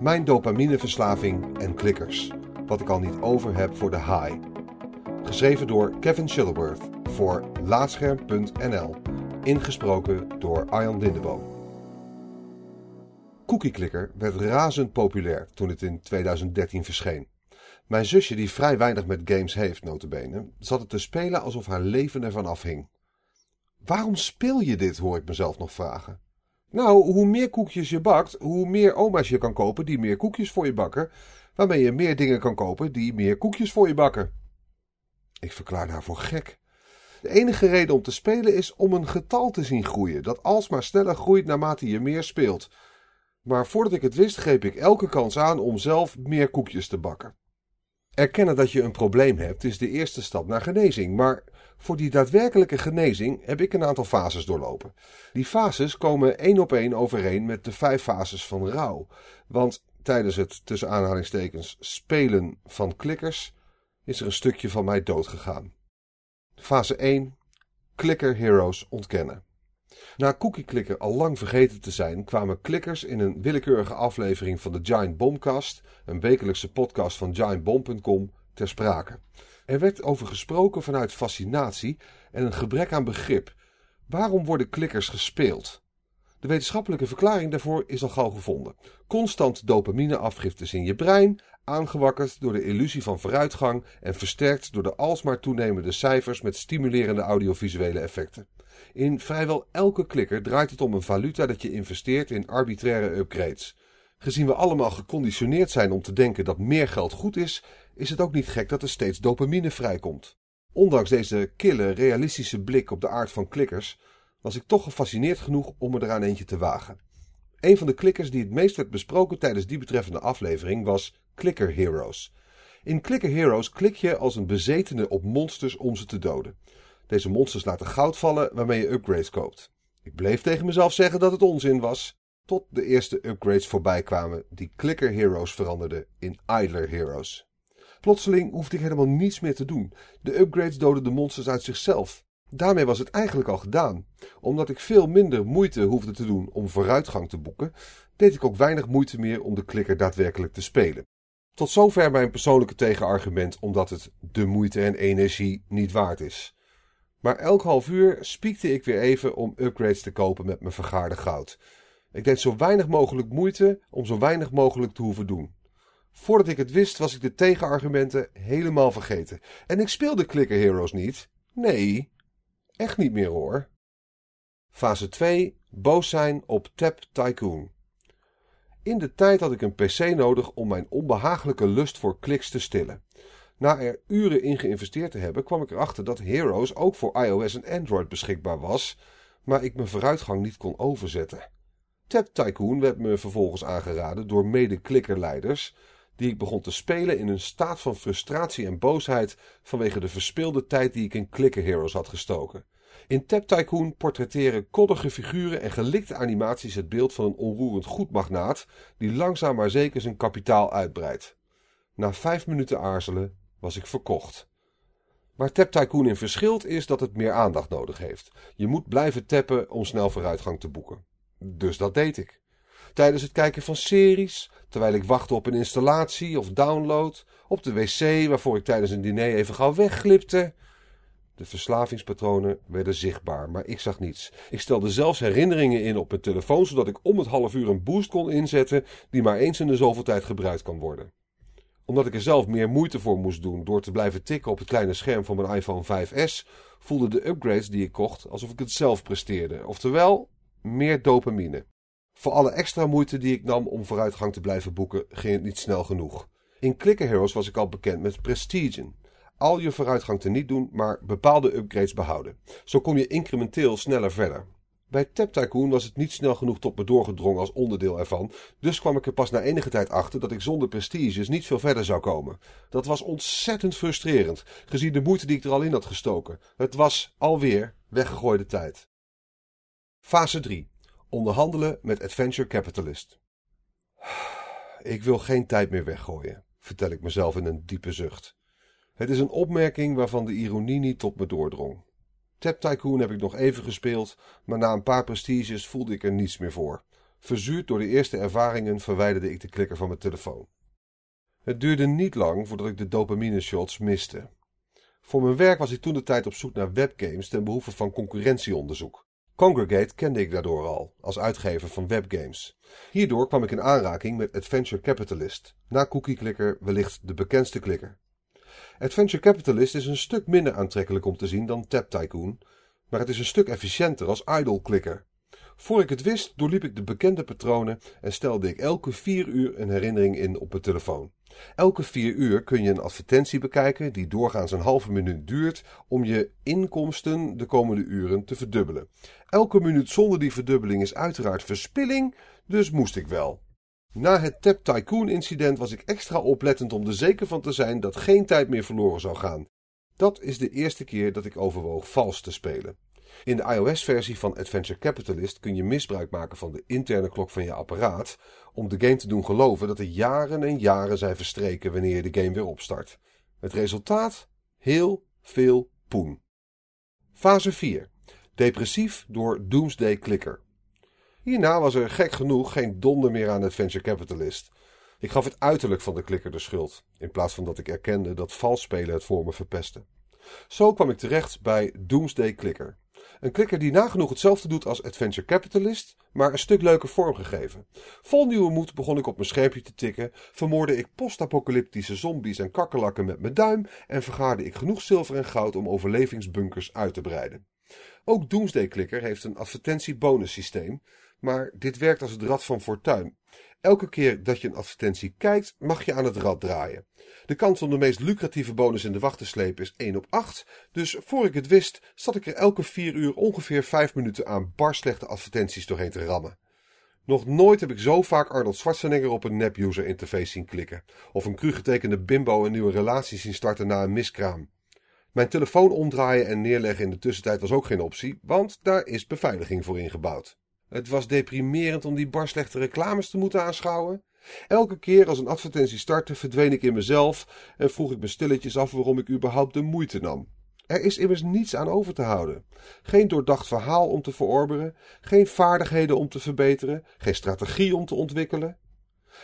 Mijn dopamineverslaving en klikkers. Wat ik al niet over heb voor de high. Geschreven door Kevin Shuttleworth voor Laatscherm.nl. Ingesproken door Arjan Lindeboom. Cookie Clicker werd razend populair toen het in 2013 verscheen. Mijn zusje, die vrij weinig met games heeft, notabene, zat het te spelen alsof haar leven ervan afhing. Waarom speel je dit, hoor ik mezelf nog vragen. Nou, hoe meer koekjes je bakt, hoe meer oma's je kan kopen die meer koekjes voor je bakken, waarmee je meer dingen kan kopen die meer koekjes voor je bakken. Ik verklaarde haar voor gek. De enige reden om te spelen is om een getal te zien groeien, dat alsmaar sneller groeit naarmate je meer speelt. Maar voordat ik het wist, greep ik elke kans aan om zelf meer koekjes te bakken. Erkennen dat je een probleem hebt is de eerste stap naar genezing, maar voor die daadwerkelijke genezing heb ik een aantal fases doorlopen. Die fases komen één op één overeen met de vijf fases van rouw. Want tijdens het tussen aanhalingstekens spelen van klikkers is er een stukje van mij doodgegaan. Fase 1. Clicker Heroes ontkennen. Na Cookie Clicker al lang vergeten te zijn, kwamen klikkers in een willekeurige aflevering van de Giant Bombcast, een wekelijkse podcast van giantbomb.com, ter sprake. Er werd over gesproken vanuit fascinatie en een gebrek aan begrip. Waarom worden klikkers gespeeld? De wetenschappelijke verklaring daarvoor is al gauw gevonden. Constant dopamineafgiftes in je brein, aangewakkerd door de illusie van vooruitgang en versterkt door de alsmaar toenemende cijfers met stimulerende audiovisuele effecten. In vrijwel elke klikker draait het om een valuta dat je investeert in arbitraire upgrades. Gezien we allemaal geconditioneerd zijn om te denken dat meer geld goed is, is het ook niet gek dat er steeds dopamine vrijkomt. Ondanks deze kille, realistische blik op de aard van klikkers, was ik toch gefascineerd genoeg om er eraan eentje te wagen. Een van de klikkers die het meest werd besproken tijdens die betreffende aflevering was Clicker Heroes. In Clicker Heroes klik je als een bezetene op monsters om ze te doden. Deze monsters laten goud vallen waarmee je upgrades koopt. Ik bleef tegen mezelf zeggen dat het onzin was, tot de eerste upgrades voorbij kwamen die Clicker Heroes veranderden in Idler Heroes. Plotseling hoefde ik helemaal niets meer te doen. De upgrades doden de monsters uit zichzelf. Daarmee was het eigenlijk al gedaan. Omdat ik veel minder moeite hoefde te doen om vooruitgang te boeken, deed ik ook weinig moeite meer om de klikker daadwerkelijk te spelen. Tot zover mijn persoonlijke tegenargument omdat het de moeite en energie niet waard is. Maar elk half uur spiekte ik weer even om upgrades te kopen met mijn vergaarde goud. Ik deed zo weinig mogelijk moeite om zo weinig mogelijk te hoeven doen. Voordat ik het wist, was ik de tegenargumenten helemaal vergeten. En ik speelde Clicker Heroes niet. Nee, echt niet meer hoor. Fase 2. Boos zijn op Tap Tycoon. In de tijd had ik een PC nodig om mijn onbehagelijke lust voor kliks te stillen. Na er uren in geïnvesteerd te hebben, kwam ik erachter dat Heroes ook voor iOS en Android beschikbaar was, maar ik mijn vooruitgang niet kon overzetten. Tap Tycoon werd me vervolgens aangeraden door mede-klikkerleiders, die ik begon te spelen in een staat van frustratie en boosheid vanwege de verspilde tijd die ik in Clicker Heroes had gestoken. In Tap Tycoon portretteren koddige figuren en gelikte animaties het beeld van een onroerend goedmagnaat die langzaam maar zeker zijn kapitaal uitbreidt. Na vijf minuten aarzelen was ik verkocht. Waar Tap Tycoon in verschilt is dat het meer aandacht nodig heeft. Je moet blijven tappen om snel vooruitgang te boeken. Dus dat deed ik. Tijdens het kijken van series, terwijl ik wachtte op een installatie of download, op de wc waarvoor ik tijdens een diner even gauw wegglipte. De verslavingspatronen werden zichtbaar, maar ik zag niets. Ik stelde zelfs herinneringen in op mijn telefoon, zodat ik om het half uur een boost kon inzetten die maar eens in de zoveel tijd gebruikt kan worden. Omdat ik er zelf meer moeite voor moest doen door te blijven tikken op het kleine scherm van mijn iPhone 5S, voelden de upgrades die ik kocht alsof ik het zelf presteerde. Oftewel, meer dopamine. Voor alle extra moeite die ik nam om vooruitgang te blijven boeken, ging het niet snel genoeg. In Clicker Heroes was ik al bekend met Prestigen. Al je vooruitgang te niet doen, maar bepaalde upgrades behouden. Zo kom je incrementeel sneller verder. Bij Tap Tycoon was het niet snel genoeg tot me doorgedrongen als onderdeel ervan, dus kwam ik er pas na enige tijd achter dat ik zonder prestiges niet veel verder zou komen. Dat was ontzettend frustrerend, gezien de moeite die ik er al in had gestoken. Het was alweer weggegooide tijd. Fase 3. Onderhandelen met Adventure Capitalist. Ik wil geen tijd meer weggooien, vertel ik mezelf in een diepe zucht. Het is een opmerking waarvan de ironie niet tot me doordrong. Tap Tycoon heb ik nog even gespeeld, maar na een paar prestiges voelde ik er niets meer voor. Verzuurd door de eerste ervaringen verwijderde ik de klikker van mijn telefoon. Het duurde niet lang voordat ik de dopamine shots miste. Voor mijn werk was ik toen de tijd op zoek naar webgames ten behoeve van concurrentieonderzoek. Congregate kende ik daardoor al, als uitgever van webgames. Hierdoor kwam ik in aanraking met Adventure Capitalist, na Cookie Clicker wellicht de bekendste klikker. Adventure Capitalist is een stuk minder aantrekkelijk om te zien dan Tap Tycoon, maar het is een stuk efficiënter als idle clicker. Voor ik het wist, doorliep ik de bekende patronen en stelde ik elke vier uur een herinnering in op mijn telefoon. Elke vier uur kun je een advertentie bekijken die doorgaans een halve minuut duurt om je inkomsten de komende uren te verdubbelen. Elke minuut zonder die verdubbeling is uiteraard verspilling, dus moest ik wel. Na het Tap Tycoon incident was ik extra oplettend om er zeker van te zijn dat geen tijd meer verloren zou gaan. Dat is de eerste keer dat ik overwoog vals te spelen. In de iOS-versie van Adventure Capitalist kun je misbruik maken van de interne klok van je apparaat om de game te doen geloven dat er jaren en jaren zijn verstreken wanneer je de game weer opstart. Het resultaat? Heel veel poen. Fase 4. Depressief door Doomsday Clicker. Hierna was er gek genoeg geen donder meer aan Adventure Capitalist. Ik gaf het uiterlijk van de klikker de schuld, in plaats van dat ik erkende dat vals spelen het voor me verpestte. Zo kwam ik terecht bij Doomsday Clicker. Een klikker die nagenoeg hetzelfde doet als Adventure Capitalist, maar een stuk leuker vormgegeven. Vol nieuwe moed begon ik op mijn schermpje te tikken, vermoorde ik postapocalyptische zombies en kakkerlakken met mijn duim en vergaarde ik genoeg zilver en goud om overlevingsbunkers uit te breiden. Ook Doomsday Clicker heeft een advertentie-bonus-systeem, maar dit werkt als het rad van fortuin. Elke keer dat je een advertentie kijkt, mag je aan het rad draaien. De kans om de meest lucratieve bonus in de wacht te slepen is 1 op 8, dus voor ik het wist, zat ik er elke 4 uur ongeveer 5 minuten aan barslechte advertenties doorheen te rammen. Nog nooit heb ik zo vaak Arnold Schwarzenegger op een nep-user interface zien klikken, of een cru getekende bimbo een nieuwe relatie zien starten na een miskraam. Mijn telefoon omdraaien en neerleggen in de tussentijd was ook geen optie, want daar is beveiliging voor ingebouwd. Het was deprimerend om die barslechte reclames te moeten aanschouwen. Elke keer als een advertentie startte, verdween ik in mezelf en vroeg ik me stilletjes af waarom ik überhaupt de moeite nam. Er is immers niets aan over te houden. Geen doordacht verhaal om te verorberen, geen vaardigheden om te verbeteren, geen strategie om te ontwikkelen.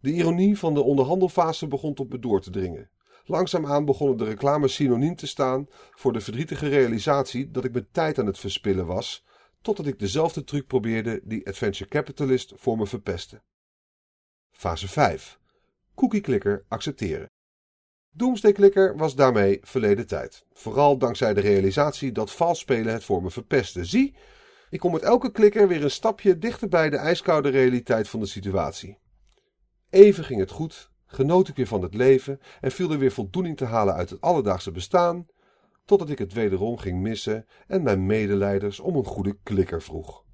De ironie van de onderhandelfase begon tot me door te dringen. Langzaamaan begonnen de reclames synoniem te staan voor de verdrietige realisatie dat ik mijn tijd aan het verspillen was, totdat ik dezelfde truc probeerde die Adventure Capitalist voor me verpestte. Fase 5. Cookie Clicker accepteren. Doomsday Clicker was daarmee verleden tijd. Vooral dankzij de realisatie dat vals spelen het voor me verpestte. Zie, ik kom met elke klikker weer een stapje dichter bij de ijskoude realiteit van de situatie. Even ging het goed, genoot ik weer van het leven en viel er weer voldoening te halen uit het alledaagse bestaan, totdat ik het wederom ging missen en mijn medelijders om een goede klikker vroeg.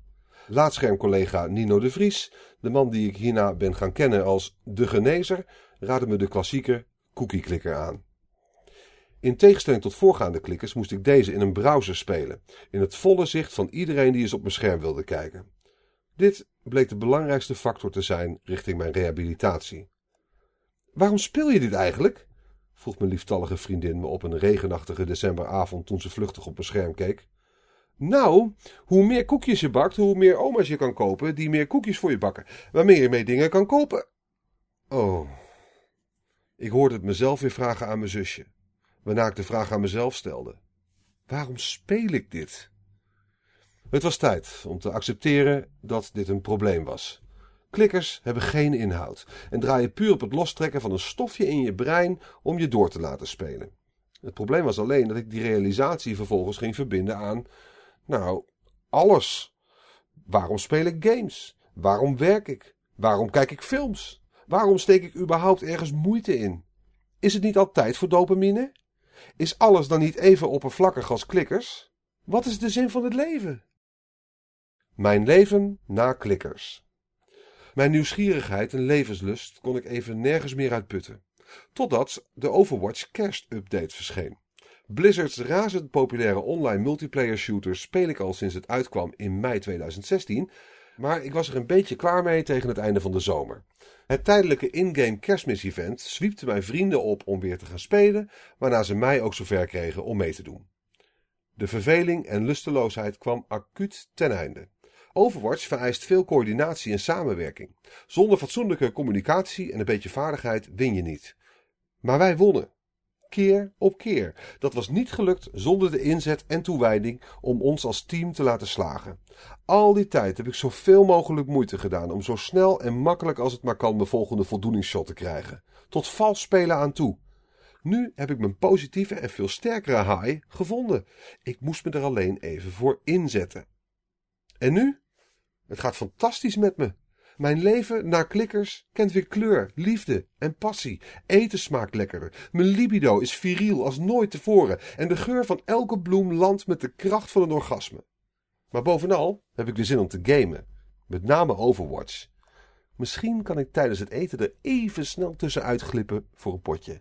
Laatschermcollega Nino de Vries, de man die ik hierna ben gaan kennen als de genezer, raadde me de klassieke cookie-klikker aan. In tegenstelling tot voorgaande klikkers moest ik deze in een browser spelen, in het volle zicht van iedereen die eens op mijn scherm wilde kijken. Dit bleek de belangrijkste factor te zijn richting mijn rehabilitatie. Waarom speel je dit eigenlijk? Vroeg mijn lieftallige vriendin me op een regenachtige decemberavond toen ze vluchtig op mijn scherm keek. Nou, hoe meer koekjes je bakt, hoe meer oma's je kan kopen die meer koekjes voor je bakken, waarmee je mee dingen kan kopen. Oh. Ik hoorde het mezelf weer vragen aan mijn zusje, waarna ik de vraag aan mezelf stelde. Waarom speel ik dit? Het was tijd om te accepteren dat dit een probleem was. Klikkers hebben geen inhoud en draaien puur op het lostrekken van een stofje in je brein om je door te laten spelen. Het probleem was alleen dat ik die realisatie vervolgens ging verbinden aan, nou, alles. Waarom speel ik games? Waarom werk ik? Waarom kijk ik films? Waarom steek ik überhaupt ergens moeite in? Is het niet altijd voor dopamine? Is alles dan niet even oppervlakkig als klikkers? Wat is de zin van het leven? Mijn leven na klikkers. Mijn nieuwsgierigheid en levenslust kon ik even nergens meer uitputten. Totdat de Overwatch kerstupdate verscheen. Blizzard's razend populaire online multiplayer shooter speel ik al sinds het uitkwam in mei 2016, maar ik was er een beetje klaar mee tegen het einde van de zomer. Het tijdelijke in-game kerstmis-event zwiepte mijn vrienden op om weer te gaan spelen, waarna ze mij ook zover kregen om mee te doen. De verveling en lusteloosheid kwam acuut ten einde. Overwatch vereist veel coördinatie en samenwerking. Zonder fatsoenlijke communicatie en een beetje vaardigheid win je niet. Maar wij wonnen. Keer op keer. Dat was niet gelukt zonder de inzet en toewijding om ons als team te laten slagen. Al die tijd heb ik zoveel mogelijk moeite gedaan om zo snel en makkelijk als het maar kan de volgende voldoeningsshot te krijgen. Tot vals spelen aan toe. Nu heb ik mijn positieve en veel sterkere high gevonden. Ik moest me er alleen even voor inzetten. En nu? Het gaat fantastisch met me. Mijn leven naar klikkers kent weer kleur, liefde en passie. Eten smaakt lekkerder. Mijn libido is viriel als nooit tevoren. En de geur van elke bloem landt met de kracht van een orgasme. Maar bovenal heb ik de zin om te gamen. Met name Overwatch. Misschien kan ik tijdens het eten er even snel tussenuit glippen voor een potje.